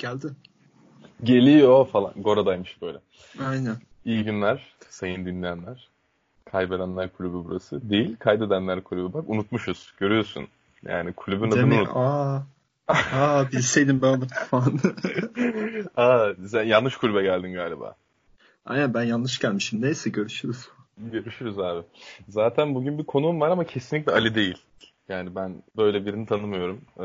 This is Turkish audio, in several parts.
geldi. Geliyor falan. Gora'daymış böyle. Aynen. İyi günler sayın dinleyenler. Kaybedenler kulübü burası. Değil, kaydedenler kulübü. Bak unutmuşuz. Görüyorsun. Yani kulübün Değil adını mi? Aa. Aa bilseydim ben onu falan. Aa, sen yanlış kulübe geldin galiba. Aynen ben yanlış gelmişim. Neyse görüşürüz. Görüşürüz abi. Zaten bugün bir konuğum var ama kesinlikle Ali değil. Yani ben böyle birini tanımıyorum. Ee,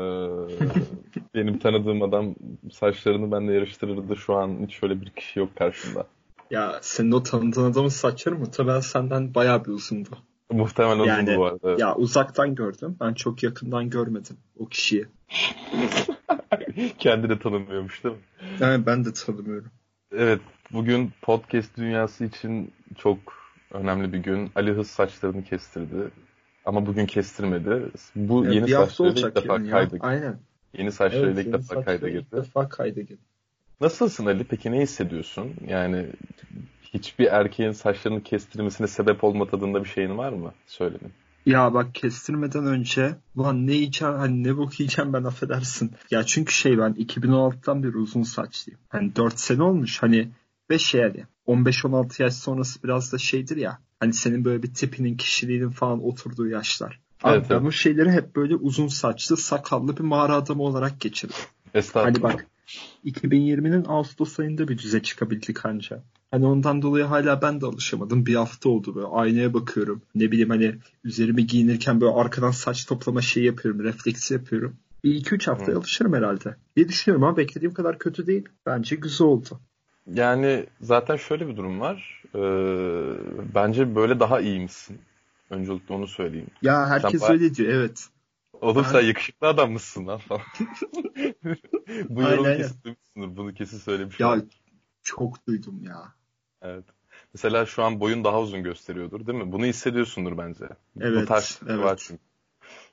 benim tanıdığım adam saçlarını benimle yarıştırırdı. Şu an hiç öyle bir kişi yok karşımda. Ya senin o tanıdığın adamın saçları muhtemelen senden bayağı bir uzundu. Muhtemelen Yani uzundu bu arada. evet. ya uzaktan gördüm. Ben çok yakından görmedim o kişiyi. Kendini tanımıyormuş değil mi? Yani ben de tanımıyorum. Evet, bugün podcast dünyası için çok önemli bir gün. Ali Hız saçlarını kestirdi. Ama bugün kestirmedi. Bu Ya yeni bir saçlarıyla ilk defa ya. kayda Aynen. Yeni saçlarıyla Evet, ilk yeni defa kayda ilk girdi. defa kayda girdi. Nasılsın Ali? Peki ne hissediyorsun? Yani hiçbir erkeğin saçlarını kestirmesine sebep olma tadında bir şeyin var mı? Söyledim. Ya bak kestirmeden önce ulan ne yiyeceğim hani ne bok yiyeceğim ben affedersin. Ya çünkü şey ben 2016'dan beri uzun saçlıyım. Hani 4 sene olmuş hani ve şey hani 15-16 yaş sonrası biraz da şeydir ya. Hani senin böyle bir tipinin kişiliğinin falan oturduğu yaşlar. Abi Evet, ben evet. bu şeyleri hep böyle uzun saçlı sakallı bir mağara adamı olarak geçirdim. Hani bak 2020'nin Ağustos ayında bir düze çıkabildik anca. Hani ondan dolayı hala ben de alışamadım. Bir hafta oldu böyle aynaya bakıyorum. Ne bileyim hani üzerimi giyinirken böyle arkadan saç toplama şey yapıyorum. Refleksi yapıyorum. Bir iki üç haftaya Hı. alışırım herhalde. diye düşünüyorum ama beklediğim kadar kötü değil. Bence güzel oldu. Yani zaten şöyle bir durum var. Ee, bence böyle daha iyiymişsin. Öncelikle onu söyleyeyim. Ya herkes Sen öyle diyor evet. Oğlum Ben- sen yakışıklı adam mısın lan falan. Bu yorumu kesin duymuşsundur. Bunu kesin söylemiş. Ya çok duydum ya. Evet. Mesela şu an boyun daha uzun gösteriyordur değil mi? Bunu hissediyorsundur bence. Bu Evet, tarz şeyler evet. var çünkü.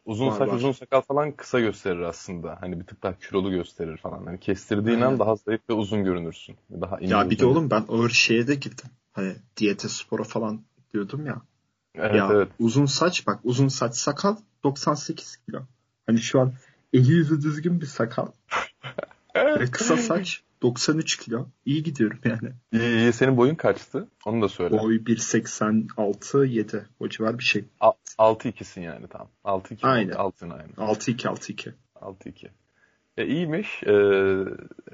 Uzun Var, saç, var. uzun sakal falan kısa gösterir aslında. Hani bir tık daha kilolu gösterir falan. Hani kestirdiğin Aynen. an daha zayıf ve uzun görünürsün. Daha Ya bir de oğlum ben ağır şeye de girdim. Hani diyete spora falan diyordum ya. Evet ya evet. uzun saç bak uzun saç sakal 98 kilo. Hani şu an eli yüzü düzgün bir sakal. Ve kısa saç 93 kilo. İyi gidiyorum yani. İyi, iyi. Senin boyun kaçtı? Onu da söyle. Boy 1.86 7 o civar bir şey. A- 6-2'sin yani tam. 6-2 Aynen. Altın aynı. 6-2 6-2. 6-2. E iyiymiş. Ee,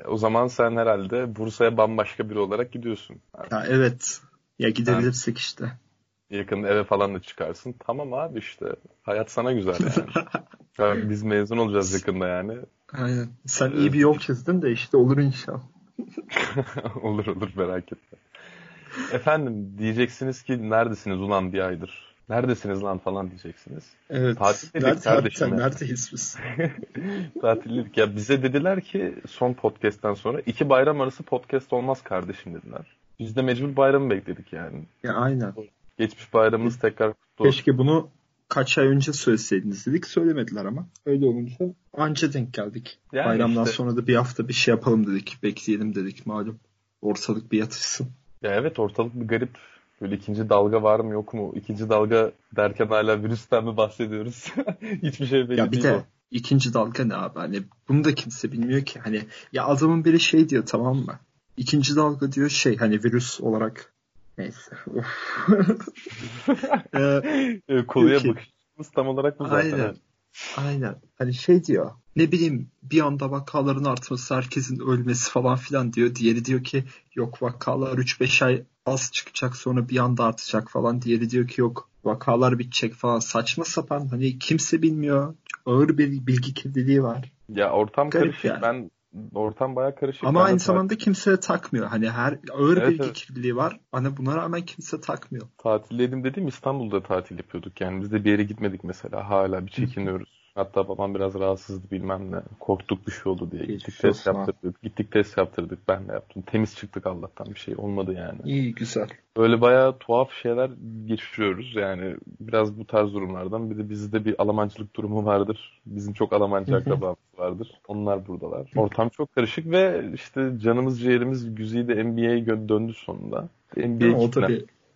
o zaman sen herhalde Bursa'ya bambaşka biri olarak gidiyorsun. Ya evet. Ya gidebilirsek işte. Yakında eve falan da çıkarsın. Tamam abi işte. Hayat sana güzel yani. An biz mezun olacağız yakında yani. Aynen. Sen iyi bir yol çizdin de işte olur inşallah. olur olur merak etme. Efendim diyeceksiniz ki neredesiniz ulan bir aydır? Neredesiniz lan falan diyeceksiniz. Evet. Tatildedik Nerede, kardeşim ya. neredeyiz biz? Tatillik. Ya bize dediler ki son podcast'ten sonra iki bayram arası podcast olmaz kardeşim dediler. Biz de mecbur bayramı bekledik yani. Ya aynen. Geçmiş bayramımız tekrar kutlu olsun. Keşke bunu kaç ay önce söyleseydiniz dedik. Söylemediler ama. Öyle olunca anca denk geldik. Yani Bayramdan işte- sonra da bir hafta bir şey yapalım dedik. Bekleyelim dedik malum. Ortalık bir yatışsın. Ya evet ortalık bir garip. Böyle ikinci dalga var mı yok mu? İkinci dalga derken hala virüsten mi bahsediyoruz? Hiçbir şey belli Ya bir değil de o. ikinci dalga ne abi? Hani bunu da kimse bilmiyor ki. Hani ya adamın biri şey diyor tamam mı? İkinci dalga diyor şey hani virüs olarak neyse. Ee, Ee, Konuya bakışımız tam olarak bu zaten. Aynen. Aynen. Hani şey diyor. Ne bileyim bir anda vakaların artması, herkesin ölmesi falan filan diyor. Diğeri diyor ki yok vakalar 3-5 ay az çıkacak sonra bir anda artacak falan. Diğeri diyor ki yok vakalar bitecek falan. Saçma sapan hani kimse bilmiyor. Ağır bir bilgi kirliliği var. Ya ortam Garip karışık. yani. Ben ortam baya karışık. Ama aynı zamanda kimse takmıyor. Hani her ağır Evet, bilgi evet. kirliliği var. Hani buna rağmen kimse takmıyor. Tatildeydim dediğim İstanbul'da tatil yapıyorduk. Yani biz de bir yere gitmedik mesela. Hala bir çekiniyoruz. Hatta babam biraz rahatsızdı bilmem ne. Korktuk bir şey oldu diye. Gittik Geçmiş test olsun ha. yaptırdık. Gittik test yaptırdık. Ben de yaptım. Temiz çıktık Allah'tan bir şey olmadı yani. İyi güzel. Böyle bayağı tuhaf şeyler geçiriyoruz. Yani biraz bu tarz durumlardan. Bir de bizde bir Almancılık durumu vardır. Bizim çok Almancı akrabamız vardır. Onlar buradalar. Ortam çok karışık ve işte canımız ciğerimiz güzide NBA'ye döndü sonunda. NBA o da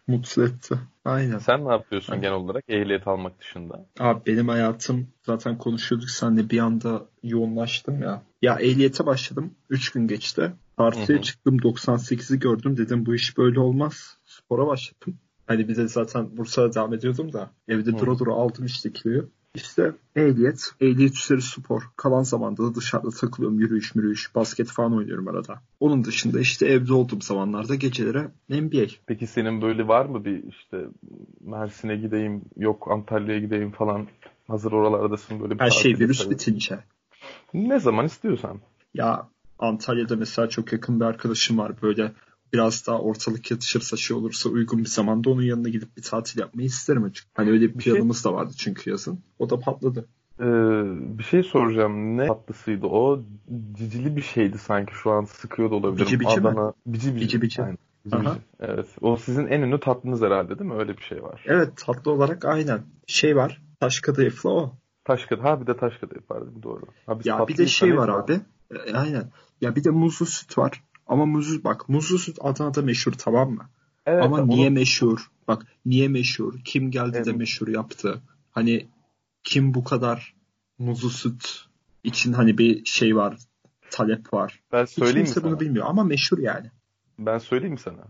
Mutlu etti. Aynen. Sen ne yapıyorsun Aynen. genel olarak ehliyet almak dışında? Abi benim hayatım zaten konuşuyorduk senle bir anda yoğunlaştım ya. Ya ehliyete başladım. 3 gün geçti. Hı. çıktım 98'i gördüm. Dedim bu iş böyle olmaz. Spora başladım. Hani bir de zaten Bursa'da devam ediyordum da evde Hı. dura dura aldım işte kiloyu. İşte ehliyet, ehliyet üzeri spor. Kalan zamanda da dışarıda takılıyorum. Yürüyüş, yürüyüş, basket falan oynuyorum arada. Onun dışında işte evde olduğum zamanlarda gecelere NBA. Peki senin böyle var mı bir işte Mersin'e gideyim, yok Antalya'ya gideyim falan. Hazır oralardasın böyle bir Her şey virüs yapayım. bitince. Ne zaman istiyorsan. Ya Antalya'da mesela çok yakın bir arkadaşım var. Böyle biraz daha ortalık yatışırsa şey olursa uygun bir zamanda onun yanına gidip bir tatil yapmayı isterim açık. Hani öyle bir Bir şey- planımız da vardı çünkü yazın. O da patladı. Ee, bir şey soracağım. Ne tatlısıydı o? Cicili bir şeydi sanki şu an sıkıyor da olabilirim. Bici bici mi? Adana. Bici bici. Bici bici. Aynen. Aha. Evet. O sizin en ünlü tatlınız herhalde değil mi? Öyle bir şey var. Evet tatlı olarak aynen. Şey var. Taş kadayıflı o. Taş kadayıf. Ha bir de taş kadayıf var değil mi? Doğru. Ha, Ya bir de şey var abi. E, aynen. Ya bir de muzlu süt var. Ama muzlu bak muzlu süt Adana'da meşhur tamam mı? Evet, Ama onu- niye meşhur? Bak niye meşhur? Kim geldi de Evet. meşhur yaptı? Hani kim bu kadar muzlu süt için hani bir şey var, talep var. ben Hiç söyleyeyim mi kimse sana? bunu bilmiyor ama meşhur yani. Ben söyleyeyim mi sana?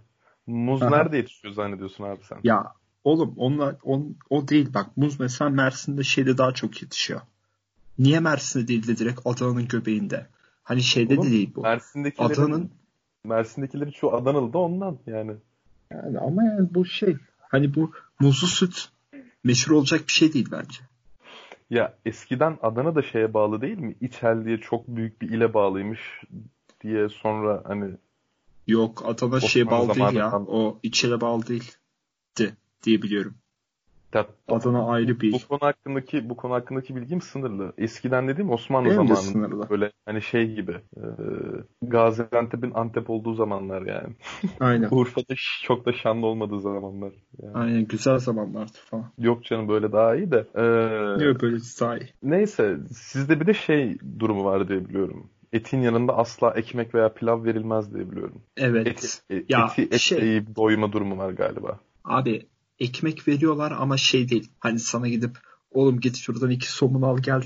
Muz Aha. nerede yetişiyor zannediyorsun abi sen? Ya oğlum onunla, on, o değil bak muz mesela Mersin'de şeyde daha çok yetişiyor. Niye Mersin'de değil de direkt Adana'nın göbeğinde? Hani şeyde Oğlum, de değil bu. Mersin'dekilerin Adana'nın Mersin'dekilerin çoğu Adanalı da ondan yani. yani ama yani bu şey hani bu muzlu süt meşhur olacak bir şey değil bence. Ya eskiden Adana da şeye bağlı değil mi? İçel diye çok büyük bir ile bağlıymış diye sonra hani Yok Adana şeye bağlı değil ya. zamanından- O içere bağlı değildi diye biliyorum. Ya, Adana ayrı bir bu konu hakkındaki bu konu hakkındaki bilgim sınırlı. Eskiden dediğim Osmanlı Benim zamanında sınırlı. böyle hani şey gibi e, Gaziantep'in Antep olduğu zamanlar yani. Aynen. Urfa'da çok da şanlı olmadığı zamanlar. Yani. Aynen güzel zamanlardı falan. Yok canım böyle daha iyi de. E, Niye böyle sahi? Neyse sizde bir de şey durumu var diye biliyorum. Etin yanında asla ekmek veya pilav verilmez diye biliyorum. Evet. Eti, e- Ya, eti etle şey- doyma durumu var galiba. Abi ekmek veriyorlar ama şey değil. Hani sana gidip oğlum git şuradan iki somun al gel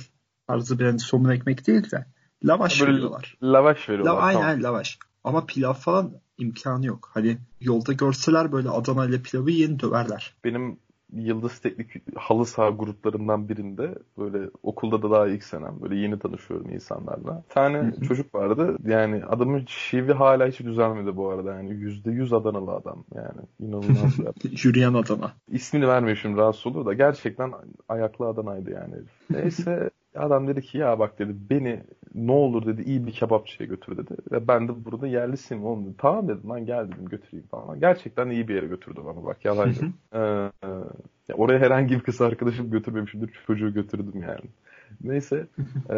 tarzı bir hani somun ekmek değil de lavaş Böyle veriyorlar. lavaş veriyorlar. La, aynen tamam. lavaş. Ama pilav falan imkanı yok. Hani yolda görseler böyle Adana ile pilavı yeni döverler. Benim Yıldız Teknik halı saha gruplarından birinde böyle okulda da daha ilk senem böyle yeni tanışıyorum insanlarla. Bir tane çocuk vardı yani adamın şivi hala hiç düzelmedi bu arada yani yüzde yüz Adanalı adam yani inanılmaz bir adam. Yürüyen Adana. İsmini vermiyor şimdi rahatsız olur da gerçekten ayaklı Adana'ydı yani. Neyse adam dedi ki ya bak dedi beni ne olur dedi iyi bir kebapçıya götür dedi. Ve ben de burada yerlisiyim oğlum dedi. Tamam dedim lan gel dedim götüreyim falan. Gerçekten iyi bir yere götürdü bana bak yalan yok. Ee, ya oraya herhangi bir kız arkadaşım götürmemişimdir çocuğu götürdüm yani. Neyse e,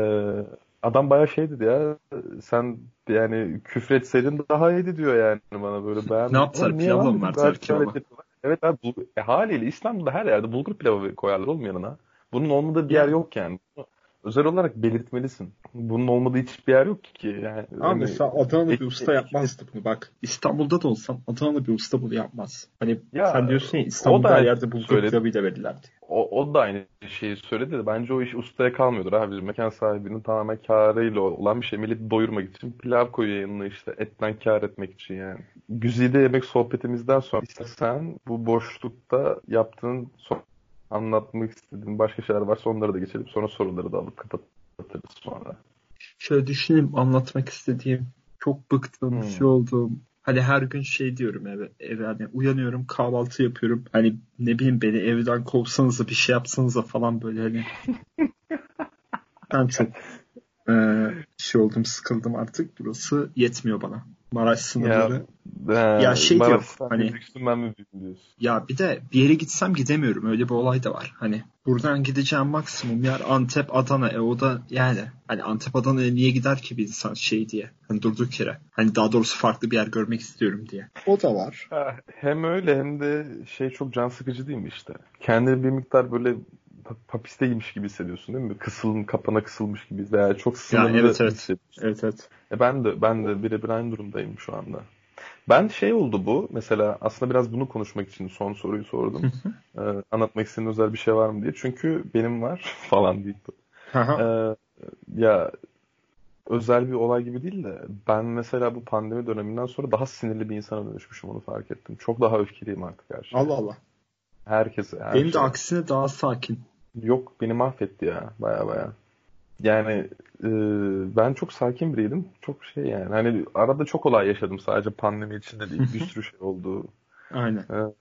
adam bayağı şey dedi ya sen yani küfretseydin daha iyiydi diyor yani bana böyle beğenmedim. Ne yaptılar, pilavla mı verdiler lezzetli. Evet abi e, haliyle İstanbul'da her yerde bulgur pilavı koyarlar oğlum yanına. Bunun olmadığı bir yer yok yani. Özel olarak belirtmelisin. Bunun olmadığı hiçbir yer yok ki. Yani, Ama hani- mesela Adanalı bir usta yapmazdı bunu bak. İstanbul'da da olsam Adanalı bir usta bunu yapmaz. Hani Ya, sen diyorsun ya İstanbul'da da her yerde söyledi. pilavıyla verirlerdi. O, o da aynı şeyi söyledi de bence o iş ustaya kalmıyordur abi. Mekan sahibinin tamamen karıyla olan bir şey. Milleti doyurmak için pilav koyuyor yanına işte etten kar etmek için yani. Güzide yemek sohbetimizden sonra sen bu boşlukta yaptığın son anlatmak istediğin başka şeyler varsa onları da geçelim. Sonra soruları da alıp kapatırız sonra. Şöyle düşüneyim anlatmak istediğim çok bıktığım Hmm. şey olduğum hani her gün şey diyorum eve, eve hani uyanıyorum kahvaltı yapıyorum hani ne bileyim beni evden kovsanıza bir şey yapsanıza falan böyle hani ben çok eee, şey oldum sıkıldım artık burası yetmiyor bana Maraş sınırları Ya, Ya şey bana diyor, hani- ben. Ya bir de bir yere gitsem gidemiyorum. Öyle bir olay da var. Hani buradan gideceğim maksimum yer Antep, Adana. E o da yani hani Antep, Adana'ya niye gider ki bir insan şey diye. Hani durduk yere. Hani daha doğrusu farklı bir yer görmek istiyorum diye. O da var. Ha, Hem öyle hem de şey çok can sıkıcı değil mi işte? Kendini bir miktar böyle hapisteymiş gibi hissediyorsun değil mi? Kısılın kapana kısılmış gibi veya çok sınırlı evet, evet. hissediyorsun. Evet evet. E ben de ben de birebir aynı durumdayım şu anda. Ben şey oldu bu. Mesela aslında biraz bunu konuşmak için son soruyu sordum. ee, anlatmak istediğin özel bir şey var mı diye. Çünkü benim var falan deyip. ee, ya özel bir olay gibi değil de ben mesela bu pandemi döneminden sonra daha sinirli bir insana dönüşmüşüm onu fark ettim. Çok daha öfkeliyim artık her şeye. Allah Allah. Herkese. Her Benim de şeye. aksine daha sakin. Yok beni mahvetti ya baya baya. Yani e, ben çok sakin biriydim. Çok şey yani. Hani arada çok olay yaşadım sadece pandemi içinde değil. Bir sürü şey oldu. Aynen. Ee,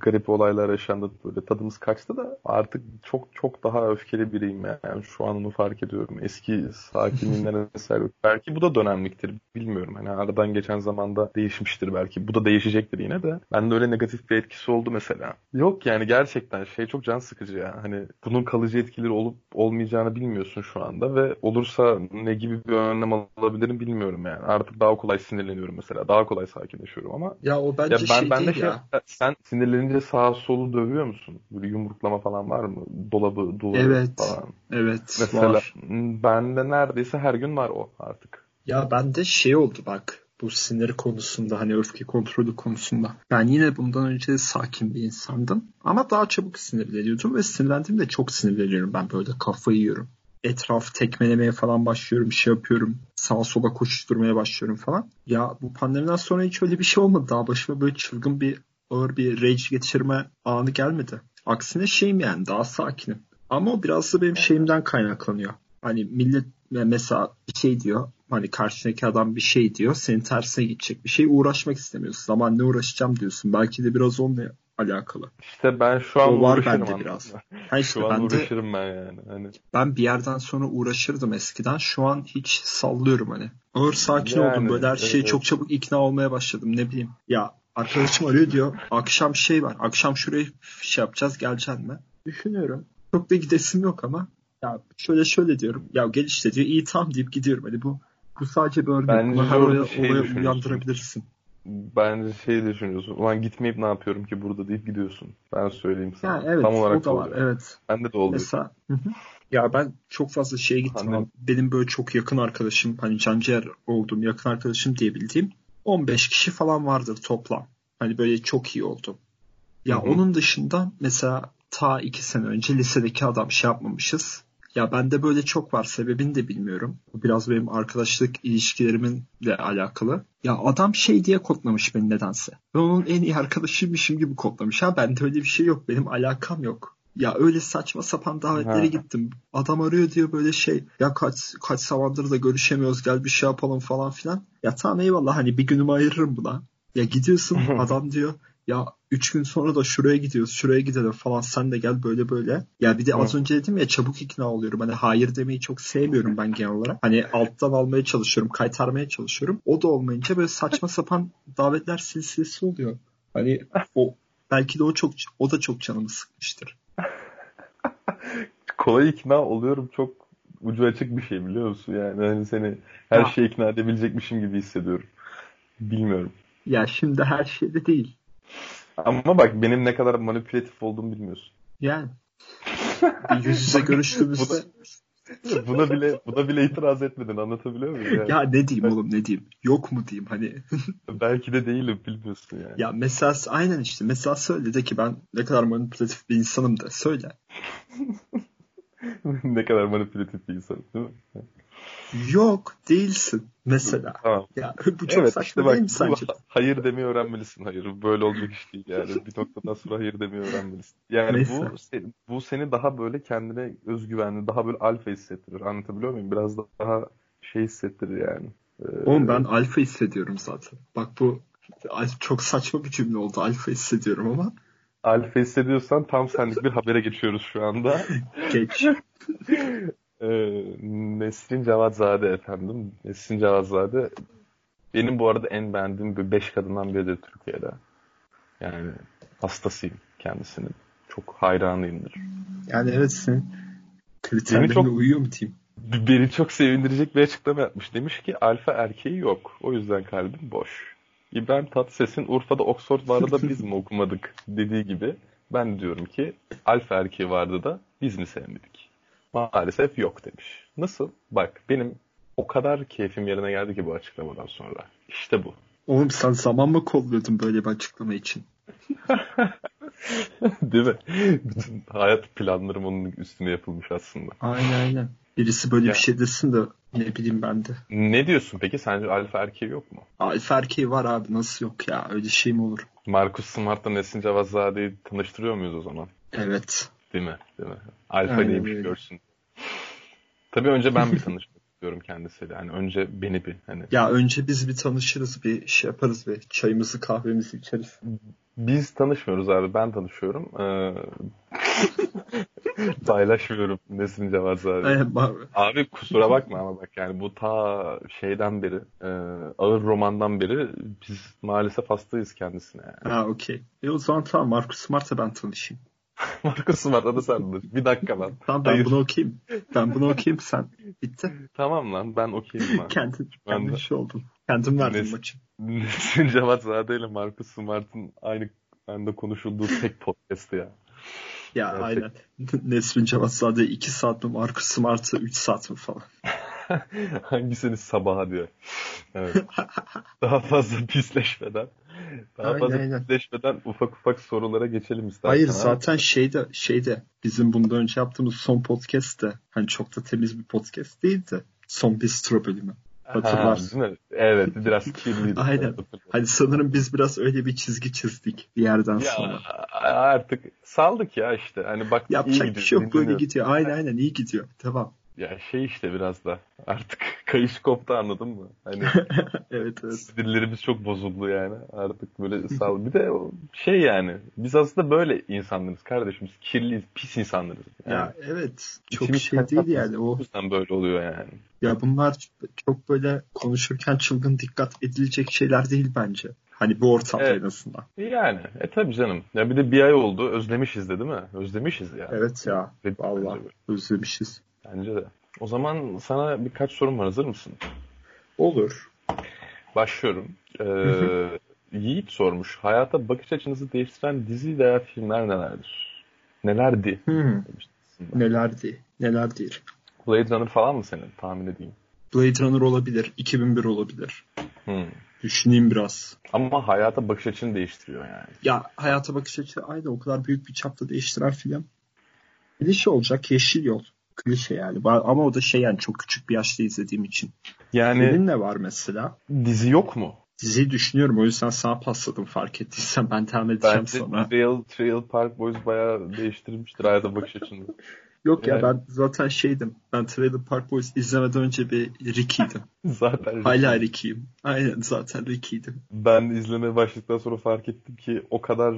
garip olaylar yaşandı. Böyle tadımız kaçtı da artık çok çok daha öfkeli biriyim yani şu an onu fark ediyorum. Eski sakinliğinden eser yok. Belki bu da dönemliktir. Bilmiyorum. Hani aradan geçen zamanda değişmiştir belki. Bu da değişecektir yine de. Bende öyle negatif bir etkisi oldu mesela. Yok yani gerçekten şey çok can sıkıcı ya. Hani bunun kalıcı etkileri olup olmayacağını bilmiyorsun şu anda ve olursa ne gibi bir önlem alabilirim bilmiyorum yani. Artık daha kolay sinirleniyorum mesela. Daha kolay sakinleşiyorum ama Ya o bence ya ben, şey ben de şey, ya. sen sinirlenince sağa solu dövüyor musun? Böyle yumruklama falan var mı? Dolabı, duvarı Evet. falan. Evet Mesela var. bende neredeyse her gün var o artık. Ya bende şey oldu bak bu sinir konusunda hani öfke kontrolü konusunda. Ben yine bundan önce de sakin bir insandım. Ama daha çabuk sinirleniyordum ve sinirlendiğimde çok sinirleniyorum. Ben böyle kafayı yiyorum. Etraf tekmelemeye falan başlıyorum, bir şey yapıyorum. Sağa sola koşturmaya başlıyorum falan. Ya bu pandemiden sonra hiç öyle bir şey olmadı. Daha başıma böyle çılgın bir ağır bir rage geçirme anı gelmedi. Aksine şeyim yani daha sakinim. Ama o biraz da benim şeyimden kaynaklanıyor. Hani millet mesela bir şey diyor. Hani karşındaki adam bir şey diyor. Senin tersine gidecek bir şey uğraşmak istemiyorsun. Zaman ne uğraşacağım diyorsun. Belki de biraz onunla alakalı. İşte ben şu an O var bende biraz. Ha işte Şu an ben de uğraşırım ben yani. Hani ben bir yerden sonra uğraşırdım eskiden. Şu an hiç sallıyorum hani. Ağır sakin Yani, oldum. Böyle her şeye evet. çok çabuk ikna olmaya başladım. Ne bileyim. Ya arkadaşım arıyor diyor. Akşam şey var. Akşam şuraya şey yapacağız. Geleceksin mi? Düşünüyorum. Çok da gidesim yok ama. Ya şöyle şöyle diyorum. Ya gel işte diyor. İyi tamam deyip gidiyorum. Hani bu bu sadece bir örnek. Bence orada şey uyandırabilirsin. Bence şey düşünüyorsun. Ulan gitmeyip ne yapıyorum ki burada deyip gidiyorsun. Ben söyleyeyim sana. Ya evet Tam olarak o da var. Evet. Bende de oluyor. Mesela hı hı. ya ben çok fazla şeye gittim. Abi. Benim böyle çok yakın arkadaşım hani canciğer olduğum yakın arkadaşım diyebildiğim 15 kişi falan vardır toplam. Hani böyle çok iyi oldu. Ya Hı hı. onun dışında mesela ta iki sene önce lisedeki adam şey yapmamışız. Ya bende böyle çok var. Sebebini de bilmiyorum. Bu biraz benim arkadaşlık ilişkileriminle alakalı. Ya adam şey diye kodlamış beni nedense. Ben onun en iyi arkadaşıymışım gibi kodlamış. Ha bende öyle bir şey yok. Benim alakam yok. Ya öyle saçma sapan davetlere Ha. gittim. Adam arıyor diyor böyle şey. Ya kaç kaç zamandır da görüşemiyoruz. Gel bir şey yapalım falan filan. Ya tamam eyvallah hani bir günümü ayırırım buna. Ya gidiyorsun adam diyor ya üç gün sonra da şuraya gidiyoruz şuraya gidelim falan sen de gel böyle böyle. Ya bir de az önce dedim ya çabuk ikna oluyorum. Hani hayır demeyi çok sevmiyorum ben genel olarak. Hani alttan almaya çalışıyorum kaytarmaya çalışıyorum. O da olmayınca böyle saçma sapan davetler silsilesi oluyor. Hani o belki de o çok o da çok canımı sıkmıştır. kolay ikna oluyorum çok ucu açık bir şey biliyor musun? Yani hani seni her Ya. şeye ikna edebilecekmişim gibi hissediyorum. Bilmiyorum. Ya şimdi her şeyde değil. Ama bak benim ne kadar manipülatif olduğumu bilmiyorsun. Yani yüz yüze görüştüğümüzde Buna bile buna bile itiraz etmedin anlatabiliyor muyum? Yani ya ne diyeyim oğlum ne diyeyim yok mu diyeyim hani Belki de değilim bilmiyorsun yani. ya mesela aynen işte mesela söyle de ki ben ne kadar manipülatif bir insanım da söyle. ne kadar manipülatif bir insan değil mi? Yok değilsin mesela. Tamam. Ya bu çok evet saçma işte değil bak mi sence? hayır demeyi öğrenmelisin. Hayır böyle olacak iş değil yani. Bir noktadan sonra hayır demeyi öğrenmelisin. Yani Neyse. bu bu seni daha böyle kendine özgüvenli, daha böyle alfa hissettirir. Anlatabiliyor muyum? Biraz daha şey hissettirir yani. Ee, Oğlum ben alfa hissediyorum zaten. Bak bu çok saçma bir cümle oldu. Alfa hissediyorum ama alfa hissediyorsan tam senlik bir habere geçiyoruz şu anda. geç. Ee, Nesrin Cevatzade efendim. Nesrin Cevatzade benim bu arada en beğendiğim bir beş kadından biridir Türkiye'de. Yani hastasıyım kendisinin. Çok hayranıyımdır. Yani evet senin kriterlerine çok- uyuyor mu diyeyim? Beni çok sevindirecek bir açıklama yapmış. Demiş ki alfa erkeği yok. O yüzden kalbim boş. İbrahim Tatlıses'in Urfa'da Oxford vardı da biz mi okumadık dediği gibi ben diyorum ki alfa erkeği vardı da biz mi sevmedik? Maalesef yok demiş. Nasıl? Bak benim o kadar keyfim yerine geldi ki bu açıklamadan sonra. İşte bu. Oğlum sen zaman mı kolluyordun böyle bir açıklama için? Değil mi? Bütün hayat planlarım onun üstüne yapılmış aslında. Aynen aynen. Birisi böyle Ya. bir şey desin de ne bileyim ben de. Ne diyorsun peki? Sence alfa erkeği yok mu? Alfa erkeği var abi nasıl yok ya öyle şey mi olur? Markus Smart'la Nesin Cavazzade'yi tanıştırıyor muyuz o zaman? Evet. Değil mi? Değil mi? Alfa Aynen neymiş öyle. görsün. Tabii önce ben bir tanışmak istiyorum kendisiyle. Yani önce beni bir hani Ya önce biz bir tanışırız bir şey yaparız bir çayımızı kahvemizi içeriz. Biz tanışmıyoruz abi. Ben tanışıyorum. Ee, paylaşmıyorum Nesin. Aynen, abi. Abi kusura bakma ama bak yani bu ta şeyden beri e, ağır romandan beri biz maalesef hastayız kendisine yani. Ha okey. E o zaman tamam Marcus Smart'la ben tanışayım. Marcus Smart'la da sen tanış. Bir dakika lan. Tamam ben Hayır. bunu okuyayım. Ben bunu okuyayım sen. Bitti. Tamam lan ben okeyim lan. Kendin, kendin şey oldun. Kendin verdin Neyse. maçı. Nesin Cavazzade ile Marcus Smart'ın aynı anda konuşulduğu tek podcast ya. Ya Gerçek- aynen. Nesrin Cevatzade 2 saat mi Marcus Smart'ı 3 saat mi falan. Hangisini sabaha diyor. Evet. Daha fazla pisleşmeden, daha Aynen, fazla aynen. ufak ufak sorulara geçelim istersen. Hayır ha. zaten şeyde şeyde bizim bundan önce yaptığımız son podcast de hani çok da temiz bir podcast değildi. Son bistro bölümü. Hatırlarsın. Ha? Evet, biraz kirliydi. Aynen. Hani sanırım biz biraz öyle bir çizgi çizdik bir yerden Ya sonra. artık saldık ya işte. Hani bak iyi Yapacak bir gidiyor. şey yok böyle gidiyor. Aynen aynen iyi gidiyor. Tamam. Ya şey işte biraz da artık kayış koptu anladın mı? Hani evet evet. sinirlerimiz çok bozuldu yani. Artık böyle sal. Bir de o şey yani biz aslında böyle insanlarız kardeşimiz. Kirliyiz, pis insanlarız. Yani Ya evet. Çok içimiz şey değil yani. O yüzden böyle oluyor yani. Ya bunlar çok böyle konuşurken çılgın dikkat edilecek şeyler değil bence. Hani bu ortamda Evet. en azından. Yani e tabii canım. Ya bir de bir ay oldu. Özlemişiz de değil mi? Özlemişiz ya. Evet ya. Vallahi özlemişiz. bence de. O zaman sana birkaç sorum var. Hazır mısın? Olur. Başlıyorum. Ee, Yiğit sormuş. Hayata bakış açınızı değiştiren dizi veya filmler nelerdir? Nelerdi? Hmm. Nelerdi? Nelerdir? Blade Runner falan mı senin? Tahmin edeyim. Blade Runner olabilir. 2001 olabilir. Hmm. Düşüneyim biraz. Ama hayata bakış açını değiştiriyor yani. Ya hayata bakış açısı aynı o kadar büyük bir çapta değiştiren film. Klişe olacak Yeşil Yol. Klişe yani. Ama o da şey yani çok küçük bir yaşta izlediğim için. Yani Film ne var mesela? dizi yok mu? Diziyi düşünüyorum o yüzden sana pasladım fark ettiysen ben devam edeceğim Bence sonra. Trail, Trail Park Boys bayağı değiştirmiştir hayata bakış açını. Yok ya Yani- ben zaten şeydim. Ben Trailer Park Boys izlemeden önce bir Ricky'ydim. Zaten Hala Ricky'yim. Aynen zaten Ricky'ydim. ben izlemeye başladıktan sonra fark ettim ki o kadar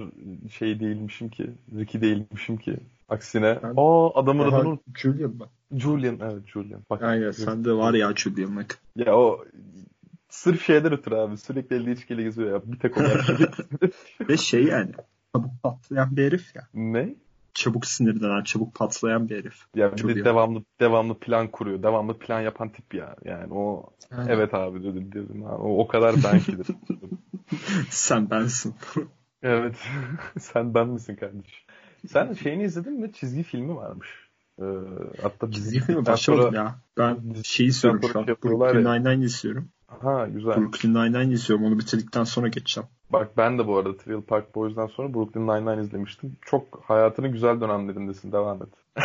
şey değilmişim ki, Ricky değilmişim ki. Aksine, Ben- aa adamın adını Julian mı? Julian, evet Julian. Bak, Aynen sende var ya Julian'lık. Ya o sırf şeyden ötürü abi sürekli elde içkiyle geziyor ya. Bir tek o. Ve şey yani çabuk patlayan bir herif ya. ne? Çabuk sinirlenen, çabuk patlayan bir herif. Ya bir Çok de iyi. devamlı devamlı plan kuruyor. Devamlı plan yapan tip ya. Yani o Aynen. evet abi dedim dedim. Ha, O, o kadar ben ki dedim. Sen bensin. Evet. Sen ben misin kardeşim? Sen şeyini izledin mi? Çizgi filmi varmış. Ee, hatta Çizgi filmi başlamadım sonra- ya. Ben şeyi izliyorum şu an. Brooklyn. Nine-Nine izliyorum. Ha güzel. Brooklyn Nine-Nine izliyorum. Onu bitirdikten sonra geçeceğim. Bak ben de bu arada Trail Park Boys'dan sonra Brooklyn Nine-Nine izlemiştim. Çok hayatının güzel dönemlerindesin. Devam et.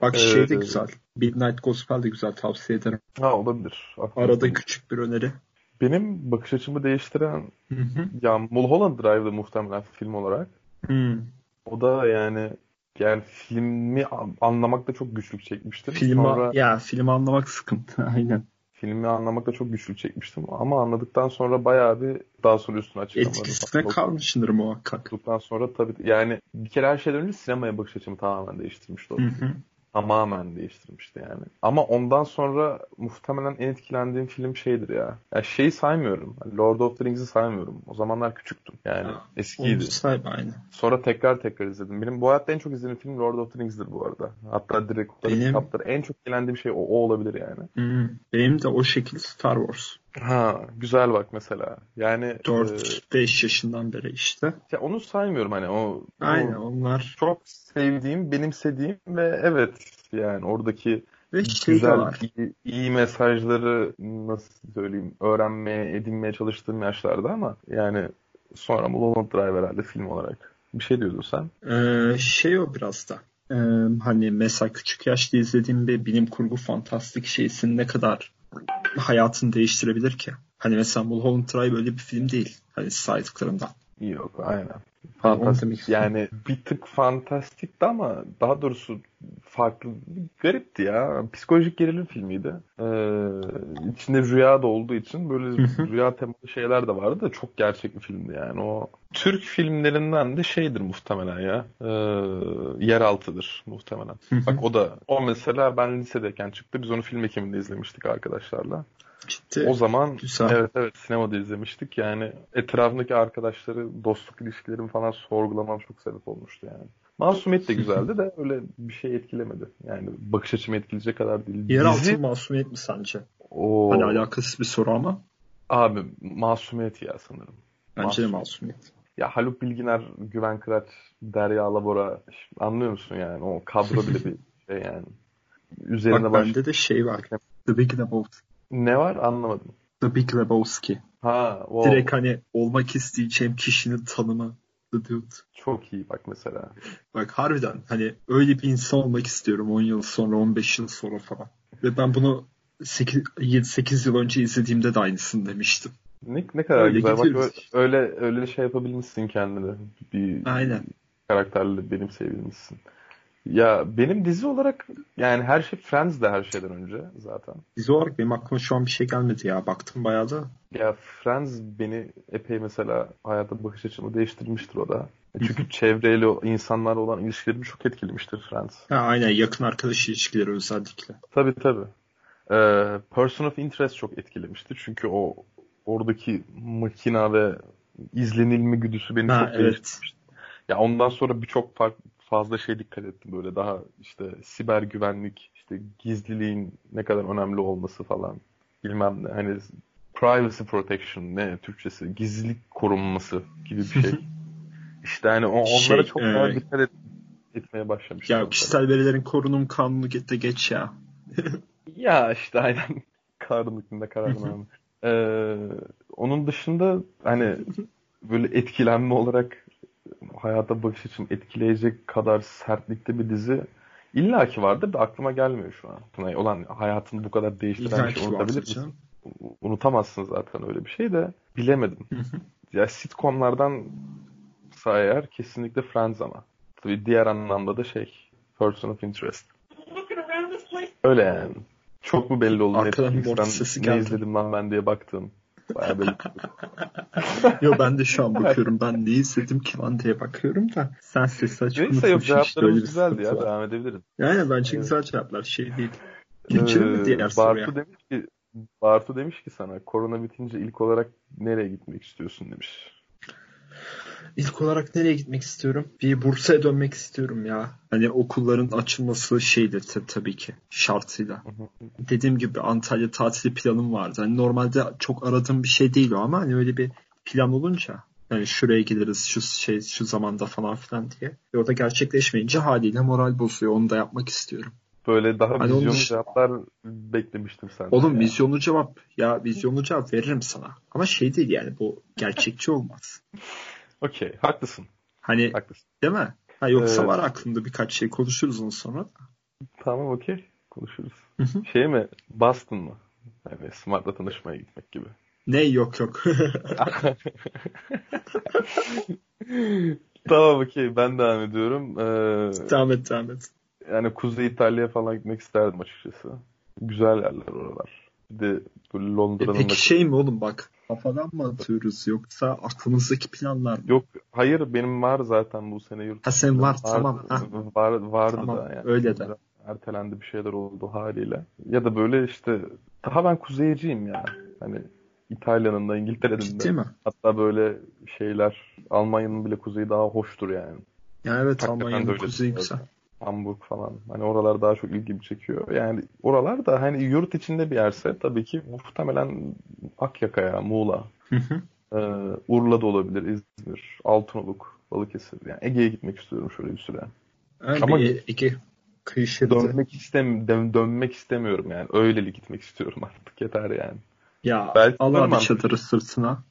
Bak Ee, şey de güzel. Midnight Gospel de güzel tavsiye ederim. Ha olabilir. Aklımda Arada değil. küçük bir öneri. Benim bakış açımı değiştiren ya Mulholland Drive'da muhtemelen film olarak. O da yani yani filmi an- anlamakta çok güçlük çekmiştim. Film Sonra ya film anlamak sıkıntı. Aynen. Filmi anlamakta çok güçlük çekmiştim. Ama anladıktan sonra bayağı bir daha sonra üstüne açıklamaları Etkisine falan kalmışındır muhakkak. okuduktan sonra tabii yani bir kere her şeyden önce sinemaya bakış açımı tamamen değiştirmişti o Hı hı. Tamamen değiştirmişti yani. Ama ondan sonra muhtemelen en etkilendiğim film şeydir ya. Ya şeyi saymıyorum. Lord of the Rings'i saymıyorum. O zamanlar küçüktüm. Yani Ha, eskiydi. Sahibi aynı. Sonra tekrar tekrar izledim. Benim bu hayatta en çok izlediğim film Lord of the Rings'dir bu arada. Hatta direkt Benim- kitapları en çok eğlendiğim şey o, o olabilir yani. Hmm. Benim de o şekilde Star Wars. Ha güzel bak mesela. Yani e, 4-5 yaşından beri işte. ya onu saymıyorum hani o, Aynen o onlar. çok sevdiğim, benimsediğim ve evet yani oradaki Ve şey güzel, var. iyi, iyi mesajları nasıl söyleyeyim öğrenmeye, edinmeye çalıştığım yaşlarda ama yani sonra Mulholland Drive herhalde film olarak. Bir şey diyordun sen. Ee, şey o biraz da. Ee, hani mesela küçük yaşta izlediğim bir bilim kurgu fantastik şeysin ne kadar hayatını değiştirebilir ki? Hani mesela Mulholland Drive öyle bir film değil. Hani saydıklarımdan. Yok aynen. Fantastik istedim. yani bir tık fantastikti ama daha doğrusu farklı garipti ya. Psikolojik gerilim filmiydi. Ee, içinde rüya da olduğu için böyle rüya temalı şeyler de vardı da çok gerçek bir filmdi yani. O Türk filmlerinden de şeydir muhtemelen ya. Ee, yeraltıdır muhtemelen. Bak o da o mesela ben lisedeyken çıktı. Biz onu film ekiminde izlemiştik arkadaşlarla. Ciddi. O zaman Güzel. evet evet sinemada izlemiştik. Yani etrafındaki arkadaşları, dostluk ilişkilerimi falan sorgulamam çok sebep olmuştu yani. Masumiyet de güzeldi de öyle bir şey etkilemedi. Yani bakış açımı etkileyecek kadar değil. Yeraltı Dizi, masumiyet mi sence? o Hani alakasız bir soru ama abi masumiyet ya sanırım. bence de Masum. masumiyet. Ya Haluk Bilginer, Güven Kıraç, Derya Labora anlıyor musun yani? O kadro bile bir şey yani. Üzerine Bak baş... bende de şey var. The Big Lebowski. Ne var anlamadım. The Big Lebowski. Ha, wow. Direkt hani olmak isteyeceğim kişinin tanımı. The Dude. Çok iyi bak mesela. Bak harbiden hani öyle bir insan olmak istiyorum 10 yıl sonra 15 yıl sonra falan. Ve ben bunu 8, 8 yıl önce izlediğimde de aynısını demiştim. Ne, ne kadar Öyle güzel. Bak gidiyoruz ö- öyle öyle şey yapabilmişsin kendini. Bir Aynen. karakterle benimseyebilmişsin. Ya benim dizi olarak yani her şey Friends de her şeyden önce zaten. Dizi olarak benim aklıma şu an bir şey gelmedi ya. Baktım bayağı da. Ya Friends beni epey mesela hayata bakış açımı değiştirmiştir o da. Çünkü çevreyle o insanlarla olan ilişkilerimi çok etkilemiştir Friends. Ha, aynen yakın arkadaş ilişkileri özellikle. Tabii tabii. Ee, Person of Interest çok etkilemiştir. Çünkü o oradaki makina ve izlenilme güdüsü beni Ha, çok evet. değiştirmişti. Ya ondan sonra birçok fark, fazla şey dikkat ettim böyle daha işte siber güvenlik, işte gizliliğin ne kadar önemli olması falan bilmem ne hani privacy protection ne Türkçesi gizlilik korunması gibi bir şey. İşte hani o, onlara Şey, çok daha e, dikkat et, etmeye başlamıştım. Ya kişisel verilerin korunum kanunu de geç ya. Ya işte aynen hükmünde kararname. Ee, onun dışında hani böyle etkilenme olarak hayata bakış açımı etkileyecek kadar sertlikte bir dizi illaki vardır da aklıma gelmiyor şu an. Yani olan hayatını bu kadar değiştiren bir şey unutabilir misin? Unutamazsın zaten öyle bir şey de bilemedim. ya sitcomlardan eğer kesinlikle Friends ama. Tabii diğer anlamda da şey Person of Interest. Öyle yani. Çok mu belli oldu Arkadan bir Netflix'ten ne geldi. izledim lan ben diye baktım. Bayağı belli. Yo ben de şu an bakıyorum. Ben ne izledim ki lan diye bakıyorum da. Sen sesi açıp Neyse yok işte cevaplarımız bir güzeldi ya. var. Devam edebiliriz. Yani bence güzel cevaplar. Şey değil. Geçelim mi diğer Ee, soruya? Bartu demiş ki Bartu demiş ki sana korona bitince ilk olarak nereye gitmek istiyorsun demiş. İlk olarak nereye gitmek istiyorum? Bir Bursa'ya dönmek istiyorum ya. Hani okulların açılması şeydir ta- tabii ki şartıyla. Dediğim gibi Antalya tatili planım vardı. Hani normalde çok aradığım bir şey değil o ama hani öyle bir plan olunca hani şuraya gideriz şu şey şu zamanda falan filan diye. Ve o da gerçekleşmeyince haliyle moral bozuyor. Onu da yapmak istiyorum. Böyle daha Hani vizyonlu dışında- cevaplar beklemiştim senden. Oğlum ya. vizyonlu cevap ya vizyonlu cevap veririm sana. Ama şey değil yani bu gerçekçi olmaz. Okey, haklısın. Hani Haklısın. değil mi? Ha, yoksa Evet. var aklımda birkaç şey konuşuruz onu sonra. da. Tamam okey. Konuşuruz. Şey mi? Boston mı? Yani Smart'la tanışmaya gitmek gibi. Ne yok yok. Tamam okey. Ben devam ediyorum. Ee, devam et devam et. yani Kuzey İtalya'ya falan gitmek isterdim açıkçası. Güzel yerler oralar. Bir de böyle E Londra'nın da- peki şey mi oğlum bak kafadan mı atıyoruz yoksa aklımızdaki planlar mı? Yok hayır benim var zaten bu sene yurt Ha sen var dışında. tamam. Ha, var, vardı Tamam, da yani. öyle de. Ertelendi bir şeyler oldu haliyle. Ya da böyle işte daha ben kuzeyciyim ya. Hani İtalya'nın da İngiltere'nin ciddi de. mi? Hatta böyle şeyler Almanya'nın bile kuzeyi daha hoştur yani. Yani evet Almanya'nın kuzeyi güzel. Hamburg falan. Hani oralar daha çok ilgimi çekiyor. Yani oralar da hani yurt içinde bir yerse tabii ki muhtemelen Akyaka'ya, Muğla, ee, Urla da olabilir, İzmir, Altınoluk, Balıkesir. Yani Ege'ye gitmek istiyorum şöyle bir süre. Yani Ama- Ege Kıyı şeridi. Dönmek istem dön- dönmek istemiyorum yani. Öyleli gitmek istiyorum artık. Yeter yani. Ya Belki al abi çadırı sırtına.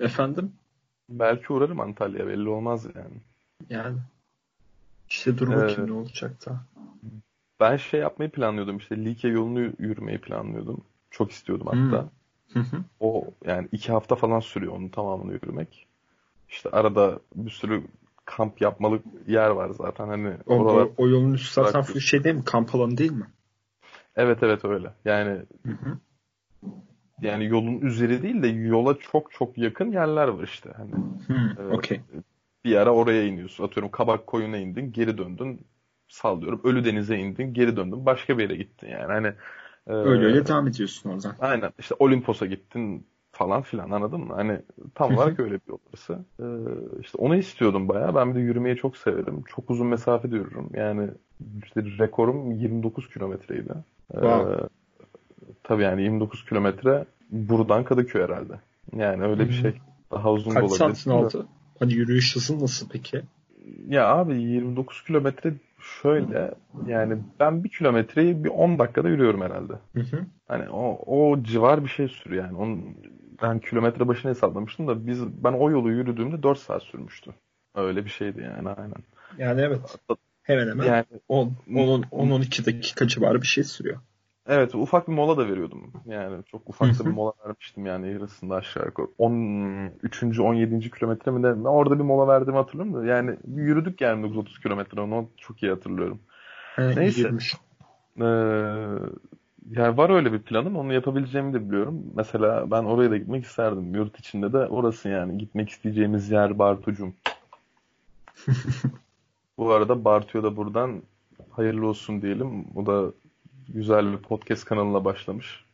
Efendim? Belki uğrarım Antalya'ya belli olmaz yani. Yani. İşte dur Ee, bakayım ne olacak da. Ben şey yapmayı planlıyordum işte Likya yolunu yürümeyi planlıyordum. Çok istiyordum hatta. Hı hı. O yani iki hafta falan sürüyor onun tamamını yürümek. İşte arada bir sürü kamp yapmalık yer var zaten hani O, oralar o, yolun üstü zaten full şey değil mi? Kamp alanı değil mi? evet evet öyle. Yani Hı hı. yani yolun üzeri değil de yola çok çok yakın yerler var işte. Hani Hı, Evet. Okey. Bir ara oraya iniyorsun. Atıyorum Kabak Koyun'a indin, geri döndün. Sallıyorum. Ölü Deniz'e indin, geri döndün. Başka bir yere gittin yani. Hani e, Öyle öyle devam ediyorsun oradan. Aynen. İşte Olimpos'a gittin falan filan anladın mı? Hani tam olarak öyle bir yol orası. Ee, işte onu istiyordum bayağı. Ben bir de yürümeyi çok severim. Çok uzun mesafe de yürürüm. Yani işte rekorum 29 kilometreydi. Ee, Wow. tabii yani 29 kilometre buradan Kadıköy herhalde. Yani öyle bir şey. Daha uzun da Kaç olabilir. santin Hani yürüyüş hızın nasıl peki? Ya abi 29 kilometre şöyle yani ben bir kilometreyi bir 10 dakikada yürüyorum herhalde. Hı hı. Hani o, o civar bir şey sürüyor yani. Onun, ben kilometre başına hesaplamıştım da biz ben o yolu yürüdüğümde 4 saat sürmüştü. Öyle bir şeydi yani aynen. Yani evet. Hemen hemen Yani 10 10 10-12 dakika civarı bir şey sürüyor. Evet ufak bir mola da veriyordum. Yani çok ufak da bir mola vermiştim yani yarısında aşağı yukarı. 13. 17. kilometre mi? Ben orada bir mola verdiğimi hatırlıyorum da yani yürüdük yani 30 kilometre onu çok iyi hatırlıyorum. He, Neyse. Ee, yani var öyle bir planım. Onu yapabileceğimi de biliyorum. Mesela ben oraya da gitmek isterdim. Yurt içinde de orası yani. Gitmek isteyeceğimiz yer Bartucum. Bu arada Bartu'ya da buradan hayırlı olsun diyelim. O da güzel bir podcast kanalına başlamış.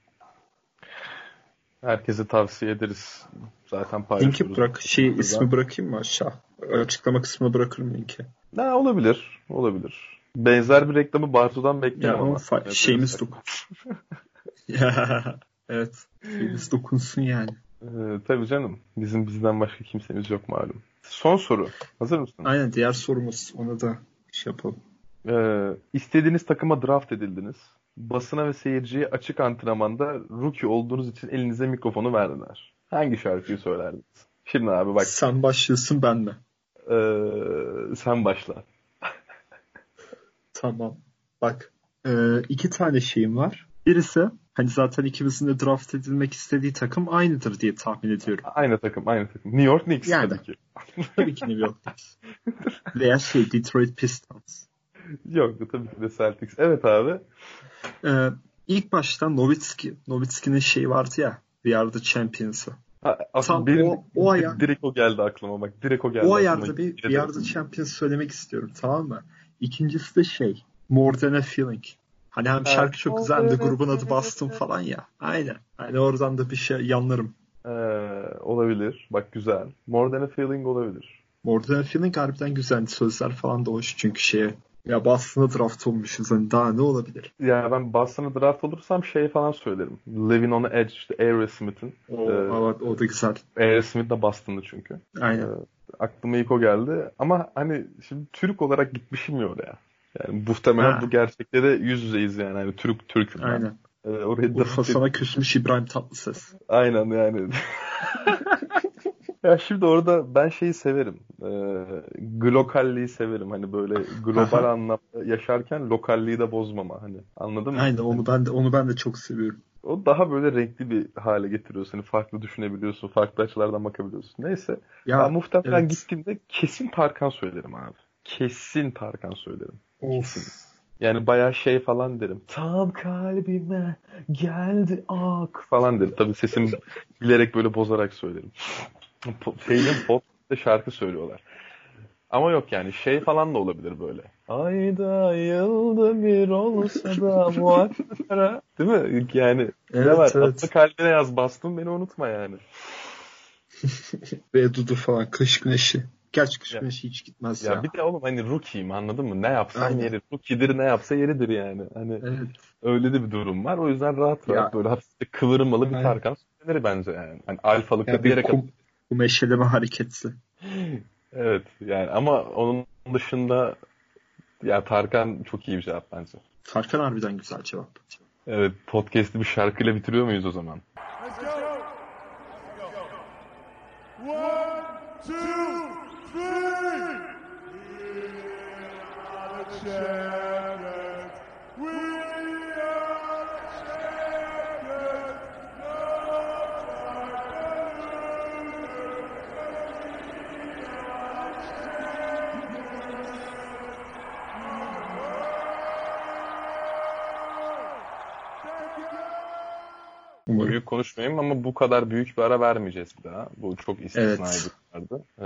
Herkese tavsiye ederiz. Zaten paylaşıyoruz. Linki bırak, şey ismi bırakayım mı aşağı? Açıklama kısmına bırakırım linki. Ne olabilir. Olabilir. Benzer bir reklamı Bartu'dan Ya bekliyorum ama ama. fa- Evet, şeyimiz dokunsun. Ya, evet. Şeyimiz dokunsun yani. Ee, tabii canım. Bizim bizden başka kimsemiz yok malum. Son soru. Hazır mısın? Aynen diğer sorumuz. Ona da şey yapalım. Ee, istediğiniz takıma draft edildiniz. Basına ve seyirciye açık antrenmanda rookie olduğunuz için elinize mikrofonu verdiler. Hangi şarkıyı söylerdiniz? Şimdi abi bak Sen başlıyorsun ben de. ee, sen başla. Tamam. Bak. e, iki tane şeyim var. Birisi hani zaten ikimizin de draft edilmek istediği takım aynıdır diye tahmin ediyorum. Aynı takım, aynı takım. New York Knicks Yani. tabii ki. Tabii ki New York Knicks. Veya şey Detroit Pistons. Yok tabii ki de Celtics. Evet abi. Ee, ilk başta Nowitzki. Nowitzki'nin şeyi vardı ya. We are the Champions'ı. Ha, aslında Tam benim o- o aya- direkt o geldi aklıma bak. Direkt o geldi O ayarda bir We are the Champions söylemek istiyorum tamam mı? İkincisi de şey More Than a Feeling. Hani hem şarkı çok güzel hem de grubun adı Bastım falan ya. Aynen. Hani oradan da bir şey yanlarım. Ee, olabilir. Bak güzel. More Than a Feeling olabilir. More Than a Feeling harbiden güzel. Sözler falan da hoş çünkü şeye ya Boston'a draft olmuşuz. Hani daha ne olabilir? Ya ben Boston'a draft olursam şey falan söylerim. Living on the Edge işte Aerosmith'in. O, Ee, evet, o da güzel. Aerosmith de Boston'lı çünkü. Aynen. Aklıma ilk o geldi. Ama hani şimdi Türk olarak gitmişim ya oraya. Yani muhtemelen Ha. bu gerçekte de yüz yüzeyiz yani. Hani Türk Türk'üm. Aynen. Ee, orayı Urfa sana küsmüş İbrahim Tatlıses. Aynen yani. Ya şimdi orada ben şeyi severim. Ee, glokalliği severim. Hani böyle global anlamda yaşarken lokalliği de bozmama. Hani anladın mı? Aynen onu ben de onu ben de çok seviyorum. O daha böyle renkli bir hale getiriyor seni. Farklı düşünebiliyorsun. Farklı açılardan bakabiliyorsun. Neyse. Ya ben muhtemelen evet. gittiğimde kesin Tarkan söylerim abi. Kesin Tarkan söylerim. Of. Yani bayağı şey falan derim. Tam kalbime geldi ak falan derim. Tabii sesim bilerek böyle bozarak söylerim. Şeyin podcast'te şarkı söylüyorlar. Ama yok yani şey falan da olabilir böyle. Ayda yılda bir olsa da muhakkara. Değil mi? Yani ne Evet, var? evet. Atla kalbine yaz bastım beni unutma yani. Ve Dudu falan kış güneşi. Gerçi kış Ya. güneşi hiç gitmez Ya ya. bir de oğlum hani rookie'yim anladın mı? Ne yapsam Aynen. yeri. Rookie'dir ne yapsa yeridir yani. Hani Evet. öyle de bir durum var. O yüzden rahat rahat Ya. böyle hafif kıvırmalı bir. Tarkan söylenir bence yani. Hani alfalıkta Yani bir yere kum, kum eşeleme hareketi. Evet yani ama onun dışında Ya Tarkan çok iyi bir cevap bence. Tarkan harbiden güzel cevap. Evet podcast'i bir şarkıyla bitiriyor muyuz o zaman? Let's go. One, two, three. We konuşmayayım ama bu kadar büyük bir ara vermeyeceğiz bir daha. Bu çok istisnai Evet. bir vardı. Ee,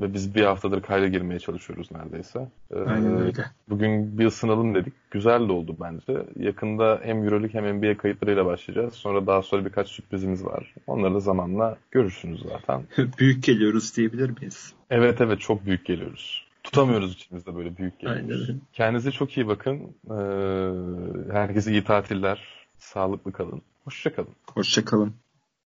ve biz bir haftadır kayda girmeye çalışıyoruz neredeyse. Ee, Aynen öyle. Bugün bir ısınalım dedik. Güzel de oldu bence. Yakında hem Euroleague hem NBA kayıtlarıyla başlayacağız. Sonra daha sonra birkaç sürprizimiz var. Onları da zamanla görürsünüz zaten. Büyük geliyoruz diyebilir miyiz? Evet evet çok büyük geliyoruz. Tutamıyoruz içimizde böyle büyük geliyoruz. Aynen. Kendinize çok iyi bakın. Ee, herkese iyi tatiller. Sağlıklı kalın. Hoşça kalın. Hoşçakalın.